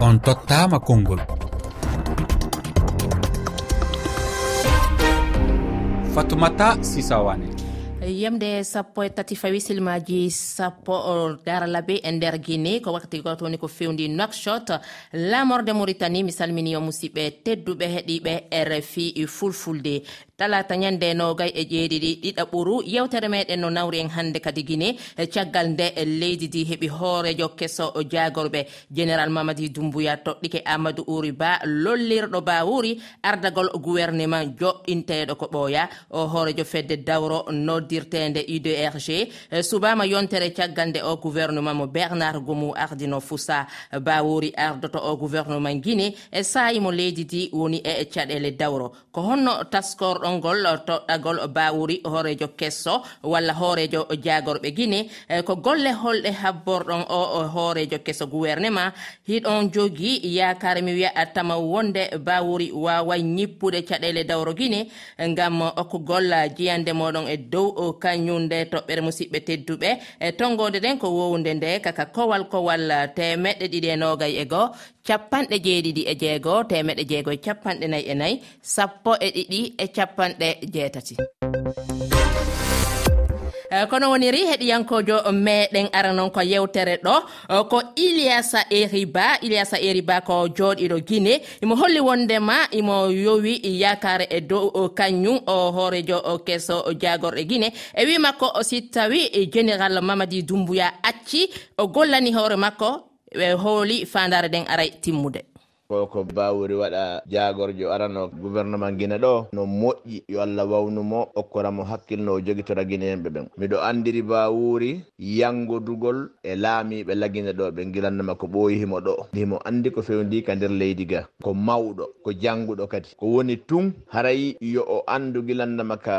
on tottama konngol. Fatoumata sisawane yemde sappo e tati fawi silmaji sappo daralabe e nder guine ko wakkati goto woni ko fewndi nokshot lamorde mauritanie mi salmini yo musidɓe tedduɓe heeɗiɓe rfi fulfulde. talata ñande nogay e ƴeeɗiɗi ɗiɗa ɓuru yewtere meɗen no nawri en hannde kadi guine e caggal nde e leydi ndi heeɓi hoorejo keso jagorɓe. Général mamadi doumbouya toɗɗike amadou ouri ba lollirɗo bawuri ardagol gouvernement joɗɗinteɗo ko ɓooya. O hoorejo fedde dawro noddirtende udrg e subama yontere caggal nde o gouvernement mo bernard gomou ardino foussa. Bawuri ardoto o gouvernement guine e sayimo leydi ndi woni e caɗele dawro. Ko honno taskorɗo mawɗolngol toɗɗagol bawuri hoorejo kesso walla hoorejo jagorɓe guine eh, ko golle holɗe habborɗon o hoorejo kesso gouvernement hiɗon jogi yakare mi wiya tama wonde bawuri wawa ñippude caɗele dawro guine gam okkugol jiyande moɗon e dow kañumde toɓɓere musidɓe tedduɓe. Eh, Tongode ɗen ko wowde nde kaka kowal kowal temeɗɗe ɗiɗi e nogay e goo capanɗe jeeɗiɗi e jeegoo temeɗɗe jeego e capanɗe nayyi e nayyi sappo e ɗiɗi e cap capanɗe jeetati. Eh, kono woniri heɗiyankojo meɗen ara noon ko yewtere ɗo eh, ko iliasa eriba. Iliasa eriba ko joɗiɗo guine imo holli wondema imo yowi yakare e dow eh, kañum o hoorejo keso jagorɗe guine e wi makko si tawi général mamadi doumbouya acci o gollani hoore makko hooli fandare ɗen aray timmude. ko ko bawori waɗa jagorjo arano gouvernement guine ɗo no moƴƴi yo allah wawnumo okkoramo hakkilno o joguitora guine yimɓe ɓen. Miɗo andiri bawuri yangodugol e laamiɓe lagine ɗo ɓe guilannama ko ɓooyi himo ɗo. Himo andi ko fewndi ka nder leydi ga ko mawɗo ko janguɗo kadi. Ko woni tun haray yo o andu guilannama ka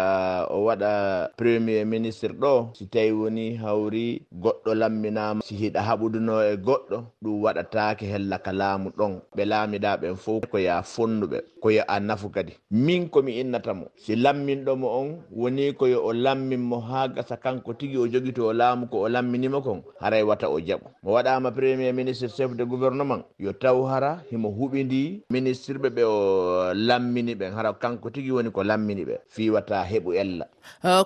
o waɗa premier ministre ɗo si tawi woni hawri goɗɗo lamminama si hiɗa haɓuduno e goɗɗo ɗum waɗatake hella ka laamu ɗon. Ɓe laamiɗa ɓen fof ko ya fonnuɓe ko yo a nafu kadi. Min komi innatamo si lamminɗomo on woni koyo o lamminmo ha gasa kanko tigui o jogito o laamu ko o lamminima kon haray wata o jaaɓo mo waɗama premier ministre chef de gouvernement yo taw hara himo huɓidi ministre ɓe ɓe o lammini ɓen hara kanko tigui woni ko lammini ɓe fiwata heɓu ella.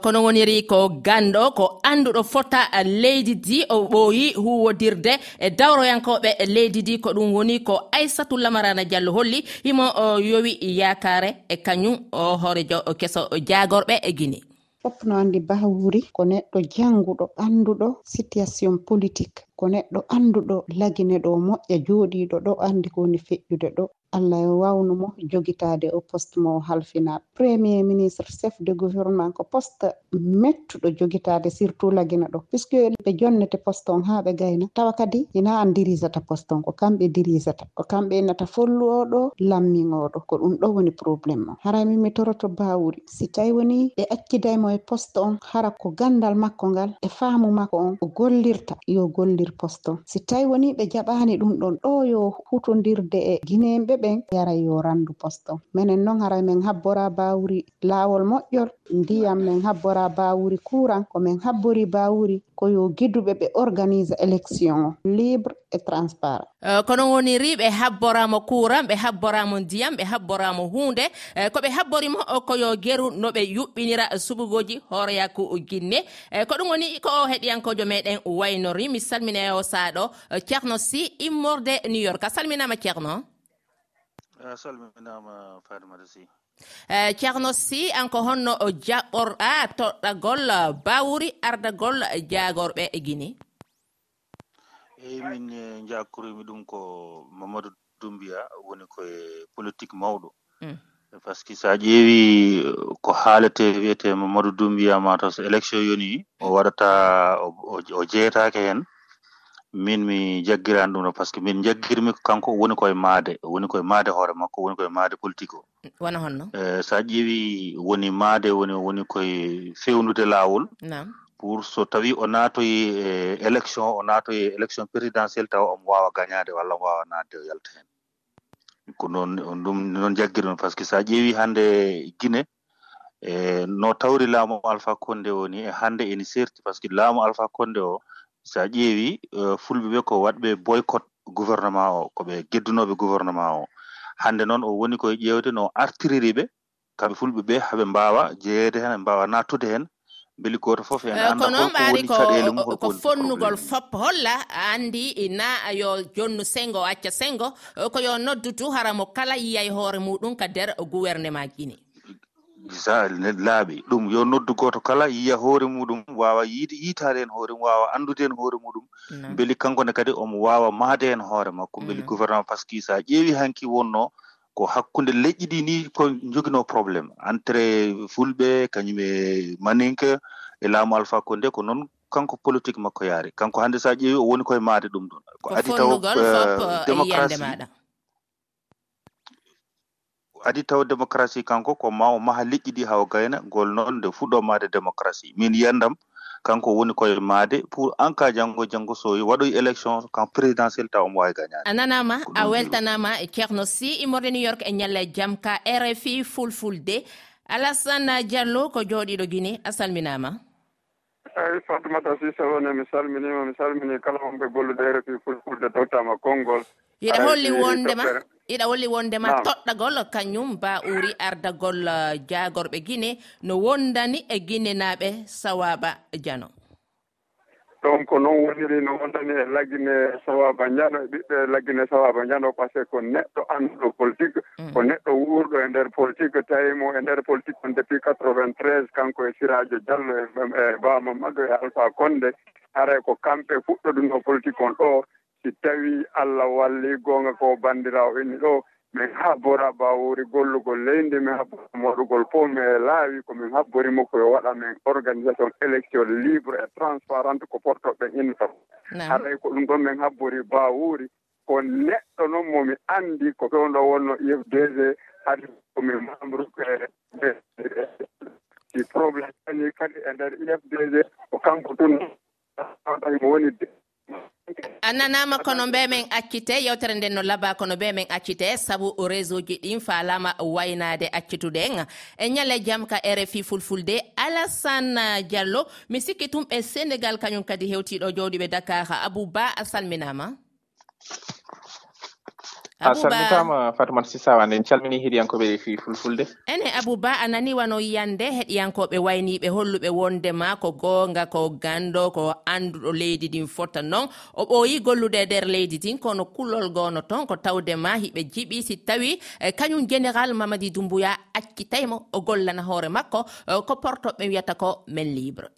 Kono woniri ko ganɗo ko anduɗo fota leydi di o ɓooyi huwodirde e dawroyankoɓe leydi di ko ɗum woni ko aissatou lamarana diallo holli himo yowi yakare e kañum o hoorejo keso jagorɓe e guine fof no anndi baawuri ko neɗɗo janguɗo anduɗo situation politique. Ko neɗɗo anduɗo lagine ɗo moƴƴa jooɗiɗo ɗo andi ko woni feƴƴude ɗo. allah e wawnumo jogitade o poste mo o halfina. Premier ministre chef de gouvernement ko poste mettuɗo jogitade surtout lagina ɗo. Puisque ɓe jonnete poste on ha ɓe gayna tawa kadi ina an dirisata poste on ko kamɓe dirisata ko kamɓe innata follu oɗo lammin oɗo ko ɗum ɗo woni probléme o hara min mi toroto bawuri si tawi woni ɓe accidaymo e poste on hara ko gandal makko ngal e faamu makko on o gollirta yo gollir poste on. Si tawi woni ɓe jaɓani ɗum ɗon ɗo yo hutodirde e guineɓe ɓen yara yo yorandu posto. Minen noon hara min habbora bawuri laawol moƴƴol ndiyam min habbora bawuri kuran ko min habbori bawuri ko yo giduɓe ɓe organise élection o libre et transparent. Eh, uh, kono woniri ɓe habboramo kuran ɓe habboramo ndiyam ɓe habboramo hunde eh, uh, koɓe habborimo ko yo geru no ɓe yuɓɓinira suɓugoji hooreyaku guinne uh, eh, ko ɗum woni ko o heɗiyankojo meɗen waynori mi salmine o saaɗo uh, ceerno si immorde new york. A salminama ceerno Eh, a salminama fatimata sy eh, ceerno sy an ko honno jaɓɓorɗa toɗɗagol eh, bawuri ardagol jaagorɓe e guine eyi min jakkorimi ɗum ko mamadou dumbiya woni koye politique mawɗo. Mm. Par ce que so a ƴeewi ko haalete wiyete mamadou dumbiya mataw so élection yoni o waɗata o jeeyatake heen min mi jaggirani ɗum ɗo par ce que min jaggirmi kanko woni koye maade woni koye maade hoore makko woni koye maade politique o wona honno? E sa ƴeewi woni maade woni woni koye fewnude laawol. Pour so tawi o naatoyi e élection o naatoyi élection présidentielle taw omo wawa gagnade walla omo wawa naatde o yalta hen ko noon ɗum noon jaggirmi par ce que sa ƴeewi hannde guine e no tawri laamu alpha konde o ni e hannde ene serti par ce que laamu alpha konde o so a ƴeewi e, fulɓe ɓe ko waɗɓe boycot gouvernement o ko ɓe geddunoɓe gouvernement o. Hannde noon o woni koye ƴeewde no artiriri ɓe kamɓe fulɓe ɓe haɓe mbaawa jeeyede hen ɓe mbaawa nattude hen. Beeli gooto fof en e, anda ko noon ɓaari ko fonnugol fop holla anndi na yo jonnu sengo o acca sengo e, ko yo noddutu haramo kala yiyay hoore muɗum ka nder gouvernement guinée laaɓi. Ɗum yo noddu gooto kala yiya hoore muɗum waawa yiide yiitaade hen hoore mum waawa anndude hen hoore muɗum. Mbeli kanko ne kadi omo waawa maade hen hoore makko. Mbeli gouvernement par ce que so a ƴeewi hanki wonno ko hakkunde leƴƴi ɗi ni ko joginoo probléme entre fulɓe kañum e maninke e laamu alpha ko nde ko noon kanko politique makko yaari. Kanko hannde so a ƴeewi o woni koye maade ɗum ɗon. Ko adi taw euh, démocratie adi taw démocratie kanko ko ma o maha liƴƴi ɗi haw gayna gol noon nde fuɗɗomade démocratie. Min yiyandam kanko woni koye maade pour en cas janngo janngo so waɗoy élection kan présidentiel taw omo waawi gañade a nanama a weltanama e ceerno sy immorde new york e ñalle jam ka rfi fulfulde. Alassane diallo ko jooɗiɗo guine a salminama eyi fatumata sisawone mi salminima mi salmini kala wonɓe gollude rfi fulfulde dowtama konngol. iɗa holli eh, wondema iɗa holli wondema toɗɗagol kañum ba uri ardagol eh, jagorɓe guine no wondani e guinenaɓe sawaba diano ɗon ko noon woniri no wondani e laggine sawaba diano e ɓiɓɓe laggine sawaba diano par ce que ko neɗɗo annduɗo politique mm. ko neɗɗo wuurɗo e nder politique tawimo e nder politique on depuis 93 kanko e sirajo diallo e, e, e bamamadou e alpha conde haray ko kamɓe fuɗɗoduno politique on ɗo. si tawi allah walli goonga ko bandiraw inni ɗo min habbora bawuri gollugol leydi min habbora moɗugol fof mi laawi komin habborimo koyo waɗa min organisation élection libre et transparente ko portoɓe infa haray ko ɗum ɗon min habbori bawuri ko neɗɗo noon momi anndi ko ɗon wonno ifdg hade komi membre si probléme ani kadi e ndeer ifdg ko kanko tun tawi mo woni a nanama kono mbe men accite yewtere nden no laba kono mbe men accite saabu réseau ji ɗin falama waynade accituɗen. E ñale jaam ka rfi fulfulde alassane diallo mi sikki tumɓe sénégal kañum kadi hewtiɗo jowɗiɓe dakar. Abouba a salminama. a salmitama fatimata sisawane en calmini heɗiyankoɓe fi fulfulde. Ene abouba a nani wano yiyande heɗiyankoɓe wayniɓe holluɓe wondema ko gonga ko gando ko anduɗo leydi ndin fota noon o ɓooyi gollude e nder leydi din kono kullol gono toon ko tawdema hiɓe jiiɓi si tawi e, kañum général mamadi doumboya accitaymo o gollana hoore makko e, ko portoɓe wiyata ko men libre.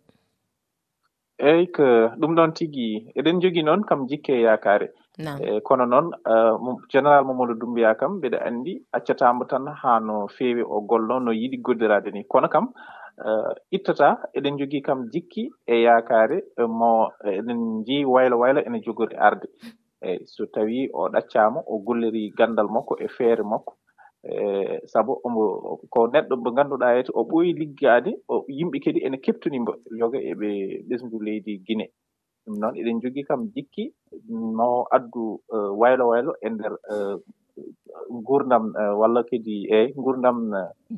Eyi ko ɗum ɗon tigui eɗen jogui noon kam jikke yakare e kono noon eh, général mamadou dumbiya kam mbiɗa anndi accatamo tan haa no feewi o gollo no yiɗi goddiraade ni. Kono kam eh, ittata eɗen jogii kam jikki e yaakaare mo eɗen njii waylo waylo ene jogori arde. Eyi so tawii o ɗaccaama o golleri ganndal makko e feere makko. E sabu omo ko neɗɗo mo ngannduɗaa hete o ɓooyi liggaade o yimɓe kadi ene keɓtunimbo yoga eɓe ɓesndu leydi guine ɗum noon eɗen jogii kam jikki no addu e, waylo waylo e ndeer e, gurdam e, walla kadi eyi gurdam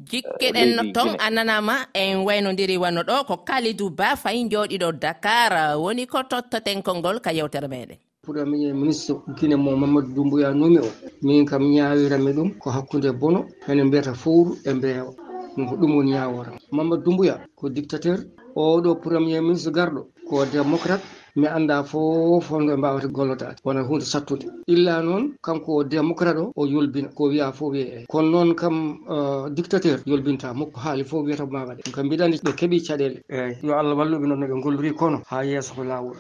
jikkeɗen no toon a nanama en waynodiri wanno ɗo ko kalidou ba fayi jooɗiɗo dakar. Woni ko tottoten kolngol ka yewtere meɗen puɗa ministre guine mo mamadou doumboya numi o min kam ñawirami ɗum ko hakkude bono ene mbiyata fowru e mbeewa. Ɗum ko ɗum woni yawora mamadou doumboya ko dictateur oɗo premier ministre garɗo ko démocrate mi annda fof holno ɓe mbawata gollotade wona hunde sattude. Illa noon kanko démocrate o o yolbina ko wiya fof wiye eyi kono noon kam euh, dictateur yolbinta mokko haali fof wiyata ma waɗe ɗum kam mbiɗa andi ɓe keeɓi caɗele. Eyyi yo allah walluɓe noon no ɓe gollori kono ha yeeso ko lawol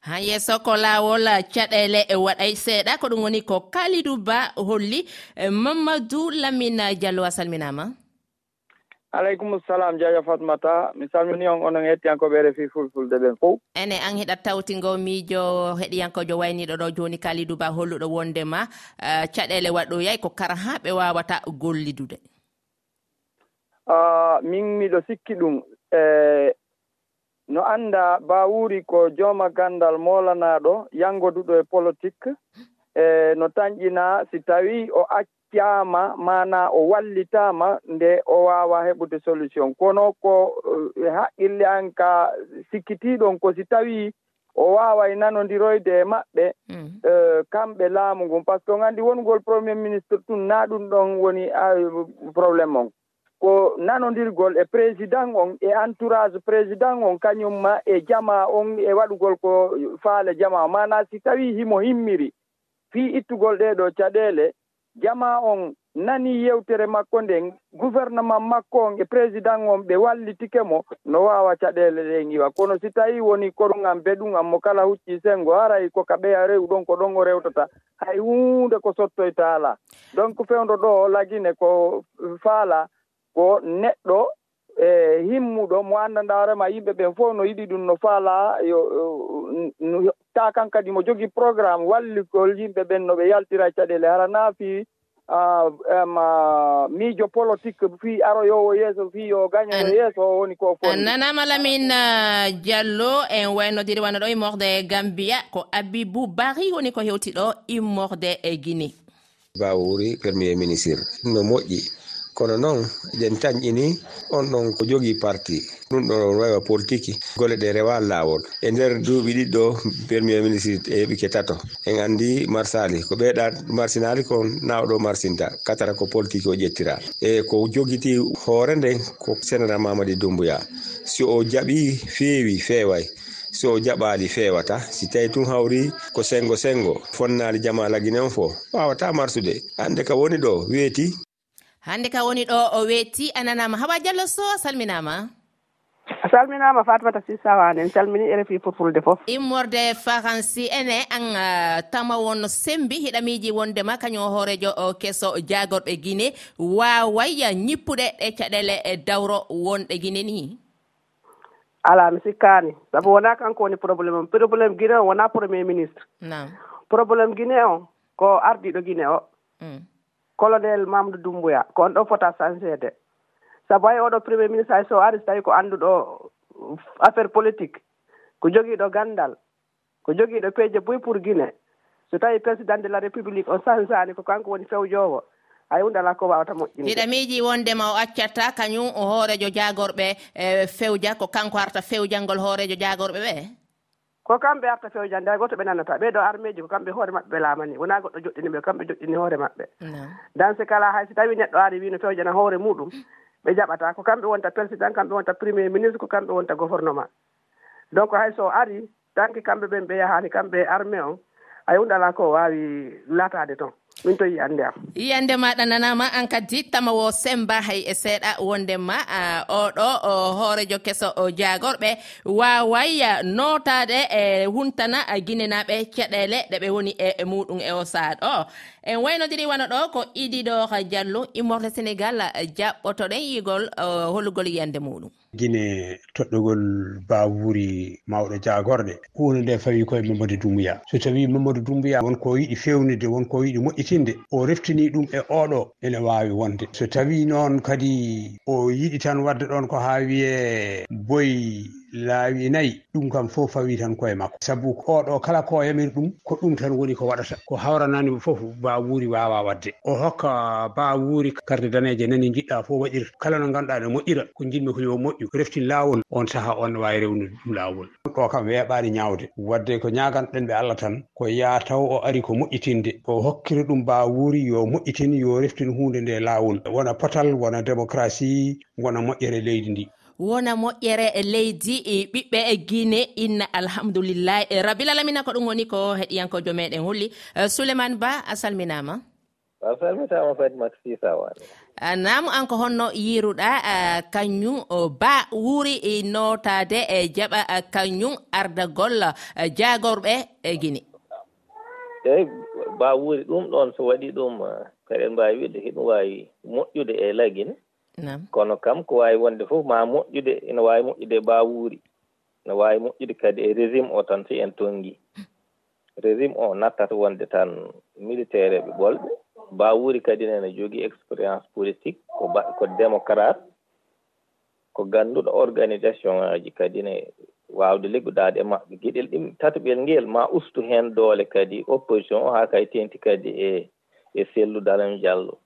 ha yeeso ko lawol caɗele e waɗay seeɗa. Ko ɗum woni ko kalidou ba holli mamadou lamina diallo a salminama aleykum salam jaja fatmata. Mi salmini on onon hettiyankoɓe refi fulfulde ɓen fof ene an heɗat tawtingo miijo heɗiyankojo wayniɗo ɗo joni kalidou ba holluɗo wondema uh, eh, caɗele waɗoyay ko kara ha ɓe wawata gollidude. Uh, min miɗo sikki ɗum e no annda bawuri ko jooma gandal molanaɗo yangoduɗo e politique e no tañƴina si tawi o acci ittama mana o wallitama nde o wawa heɓude solution. Kono ko eh, haqqille an ka sikkitiɗon ko si tawi o waway nanodiroyde e maɓɓe mm. eh, kamɓe laamu ngun par ce que on anndi wongol premier ministre tun na ɗum ɗon woni ah, probléme on. Ko nanodirgol e président on e entourage président on kañumma e jama on e waɗugol ko faale jama. Mana si tawi himo himmiri fii ittugol ɗeɗo caɗeele jama on nani yewtere makko nden gouvernement makko on e président on ɓe wallitike mo no wawa caɗele ɗen iwa kono si tawi woni korugam beɗum am mo kala hucci sengo haray koka ɓeya rewu ɗon ko ɗon o rewtata hay hunde ko sottoyta ala. Donc fewdo ɗo lagine ko faala ko neɗɗo e himmuɗo mo anndanɗa hoorema yimɓe ɓen fof no yiɗi ɗum no faala yo ta kan kadi mo jogii programme walligol yimɓe ɓen no ɓe yaltira caɗeele hara naafi miijo politique fii aroyowo yeeso fii yo gañoyo yeeso o woni ko fo nanama lamin diallo en waynodiri wana ɗo e immorde e gambia ko abibou bari woni ko hewti ɗo e immorde e guinée. Bawo premier e ministre. No moƴƴi. kono noon eɗen tañƴini on ɗon ko jogii parti. Ɗum ɗo wawa politique gole ɗe rewa lawol e nder duuɓi ɗiɗɗo premier ministre e heɓike tato en andi marsali. Ko ɓeeɗa marsinali ko nawɗo marsinta. Katara ko politique o ƴettira. E ko jogiti hoore nden ko sénéral mamadi doumbouya. Si o jaɓi feewi feeway. So jaɓaali feewata. Si tawi tun hawri ko sengo sengo fonnaali jama lagine on fof wawata marsude. Hannde ka woni ɗo weeti hannde ka woni ɗo o weetti a nanama hawa diallo so salminama a salminama fatimata sisawane en calmini e rfi purfulde fof. Immorde faransi ene an tama won sembi hiɗamiji wondema kañum hoorejo keso jagorɓe guine waway ñippuɗe ɗe caɗele e dawro wonɗe guine ni. Ala mi sikkani saabu wona kanko woni probléme o probléme guine o wona premier ministre. Problème guine o ko ardiɗo guine o. colonel mamadou doumboya ko on ɗo fota sansede sabu hay oɗo premier ministre hay so ari so tawi ko annduɗo uh, affaire politique ko jogiiɗo ganndal ko jogiiɗo peeje boy pour guine so tawi président de la république o sansaani ko kanko woni fewjoowo hay hunde alaa ko waawata moƴƴinde hiɗa miiji wondema o accatta kañum o hoorejo jaagorɓe e, fewja ko kanko arta fewjalngol hoorejo jaagorɓe ɓee? ko kamɓe arta fewjande hay goto ɓe nannata ɓeeɗo armeji ko kamɓe hoore maɓɓe laamani. Wona goɗɗo joɗɗini ɓe kamɓe joɗɗini hoore maɓɓe. Dans ce kala hay so tawi neɗɗo ari wino fewjana hoore muɗum ɓe jaɓata. Ko kamɓe wonta président kamɓe wonta premier ministre ko kamɓe wonta gouvernement. Donc hay so ari tanki kamɓe ɓen ɓe yahani kamɓe armé on hay hunde ala ko wawi latade toon min to yiyande am. Yiyande maɗa nanama an kadi tamawo semba hay e seeɗa wondema oɗo hoorejo keso jagorɓe waway notade e huntana guinenaɓe caɗele ɗeɓe woni e, e muɗum e o saat o en waynodiri wano ɗo ko idiɗo diallo immorte sénégal jaɓɓotoɗen yigol hollugol yiyande muɗum. guine toɗɗogol bawuri mawɗo jagorɗe hunde nde fawi koye mamadou doumbouya. So tawi mamadou doumbouya wonko yiɗi fewnude wonko yiɗi moƴƴitinde o reftini ɗum e oɗo ene wawi wonde. So tawi noon kadi o yiɗi tan wadde ɗon ko ha wiye boyi laawi nayi ɗum kam fof fawi tan koye makko. Sabu oɗo kala ko yamiri ɗum ko ɗum tan woni ko waɗata. Ko hawrananimo fof baawuuri wawa wadde. O hokka baawuuri carte daneje nani jiɗɗa fof waɗir kala no ganduɗa no moƴƴira ko jinmi ko yo moƴƴu. Reftin laawol on saaha on wawi rewnude ɗum laawol. Ɗo kam weeɓani ñawde wadde ko ñaganɗen ɓe allah tan ko ya taw o ari ko moƴƴitinde. O hokkiri ɗum baawuuri yo moƴƴitin yo reftin hunde nde laawol. Wona potal wona démocratie wona moƴƴere leydi ndi. wona moƴƴere e leydi e ɓiɓɓe e guine inna alhamdoulillahi e rabbil alamina ko ɗum woni ko heɗiyankojo meɗen holli. Eh, Souleymane ba a salminama. A salmitama fatimata sisawane ah, namu an ko honno yiruɗa kañum ba wuuri e notade e jaɓa kañum ardagol eh, jagorɓe e guine eyi ba wuuri ɗum ɗon so waɗi ɗum eh, kaɗen mbawi wiide hiɗum wawi moƴƴude e lagine. kono kam ko waawi wonde fof ma moƴƴude ene waawi moƴƴude e baawuuri. Ne waawi moƴƴude kadi e régime o tan si en tongii régime o nattata wonde tan militaire ɓe ɓolɓe. Baawuuri kadi nene jogii expérience politique ko ba ko démocrate. Ko ngannduɗo organisation ŋaaji kadi ne waawde liggodaade e maɓɓe. Giɗel ɗim tataɓel ngel ma ustu heen doole kadi opposition o haa kay tenti kadi e e selludalami diallo.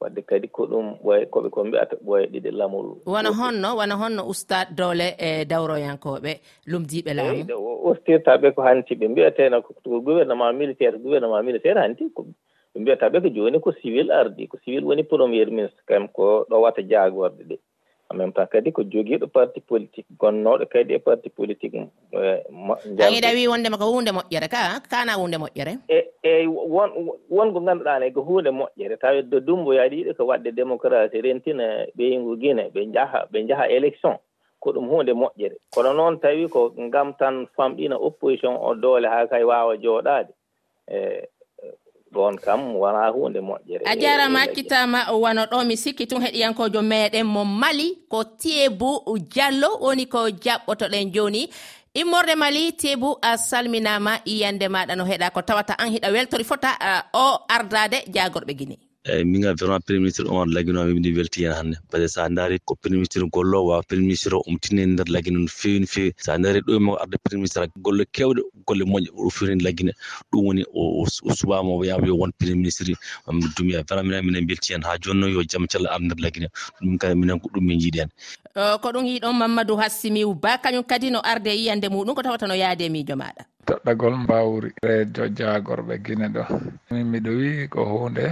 wadde kadi ko ɗum ɓoye koɓe ko mbiyata ɓoye ɗiɗi lamol. Wona honno wona honno ustad dowle e dawroyankoɓe lumdiɓe laamu. Ustirta ɓe ko hanti ɓe mbiyateno ko gouvernement militaire gouvernement militaire hanti ɓe mbiyata ɓe ko joni ko civil ardi ko civil woni premier ministre kam ko ɗo wata jaagorde ɗe. en même temps kadi ko jogiiɗo e parti politique gonnooɗo kadi e parti politique an eɗa wi wondema ko hunde moƴƴere ka kana hunde moƴƴere? E eyi won wongo ngannduɗaa ne ko hunde moƴƴere. Tawede do dumboyaɗi ko waɗde démocratie rentina ɓeyngu guine ɓe njaha ɓe njaha élection ko ɗum hunde moƴƴere. Kono noon tawi ko ngam tan famɗina opposition o doole haa kay waawa jooɗaade e ɗon kam wona hunde moƴƴere. A jarama hakkitama wano ɗo mi sikki tun heɗiyankojo meɗen mo mali ko tiebu diallo woni ko jaɓɓotoɗen joni. Immorde mali tebou a salminama yiyande maɗa no heeɗa ko tawata an hiɗa weltori fota o ardade jagorɓe guinée. eeyi min ga vraiment premier ministre omar lagino mi mbiɗi welti hen hannde. Par ce que so a ndaari ko premier ministre gollo wawa premier ministre o omtine nder ndeer no fewi no fewi so a ndaari ɗo e makko arde premier ministre golle kewɗe golle moƴƴe oɗo fewi laguine. Ɗum woni o subama o wiyaama yo won premier ministre. Mami dumiya vraiment minen minen belti hen. Ha jooni noon yo jaam callah ar nder laguine. Ɗum kadi minen ko ɗum min jiiɗi hen. Ko ɗum yiɗon mamadou hassimiw ba. Kañum kadi no arde yiyande muɗum. Ko tawata no yaade e miijo maɗa toɗɗagol mbawri reejo jaagorɓe guine ɗo. Min miɗo wi ko hunde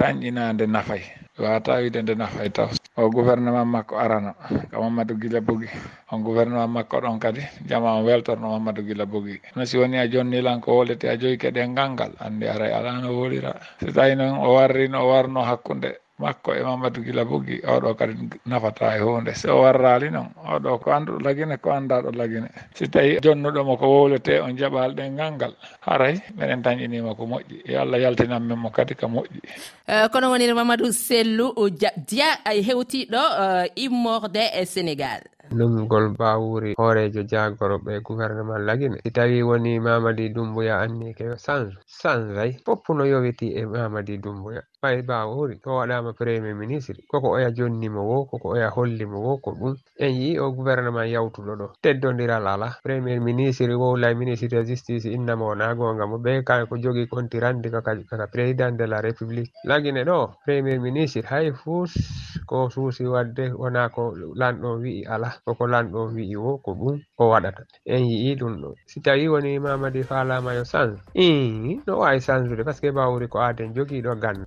tañƴinade nafay. Wata wiide nde nafay taw. O gouvernement makko arano ko mamadou guila bogui. On gouvernement makko ɗon kadi jama o weltorno mamadou guila bogui. No si woni a jonnilan ko wolete a joyi keɗe ngalngal andi aray alano wolira so tawi noon o warrino o warno hakkude makko e mamadou guila bogui oɗo kadi nafata e hunde. So o warrali noon oɗo ko anduɗo lagine ko andaɗo lagine. Si tawi jonnuɗomo ko wowlete on jaɓal ɗen ngalngal haray minen dañinima ko moƴƴi. Yo allah yaltinan men mo kadi ko moƴƴi. E, kono wonir mamadou sellou dia e hewtiɗo e, immorde e sénégal. Numgol bawuri hoorejo jagoroɓe gouvernement lagine. Si tawi woni mamadi dumboya anni ke change change changeay foppuno yowiti e mamadi dumboya fay bawori to waɗama premier ministre koko oya jonnimo wo koko oya hollimo wo ko ɗum. En yi o gouvernement yawtuɗo ɗo. Teddodiral ala premier ministre wowlay ministre de justice innama wona gonga mo. Ɓe kay ko jogi kontirandi kaka président de la république. Lagine ɗo premier ministre hay fus ko suusi wadde wona ko lanɗon wi'i ala. Koko lanɗon wi'i wo ko ɗum o waɗata. En yi'i ɗum ɗo. Si tawi woni mamadi falama yo change i no wawi changede par ce que bawuri ko aaden jogiiɗo ganna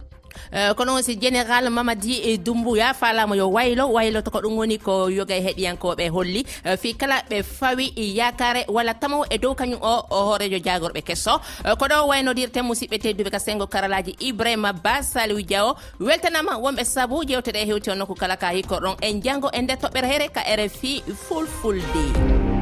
Eh, kono si général mamadi e dumbuya falama yo waylo wayloto ko ɗum woni ko yoga e heeɗiyankoɓe holli. Eh, fi kala ɓe fawi yakare walla tamaw e dow kañum o hoorejo jagorɓe kesso. Eh, ko ɗo waynodirte musidɓe tedduɓe ka sengo karalaji ibrahima ba saliw diawo. Weltanama wonɓe saabu jewteɗe e hewti on nokku kala ka hikkoɗon en janggo e nder toɓɓere here ka rfi fulfulde.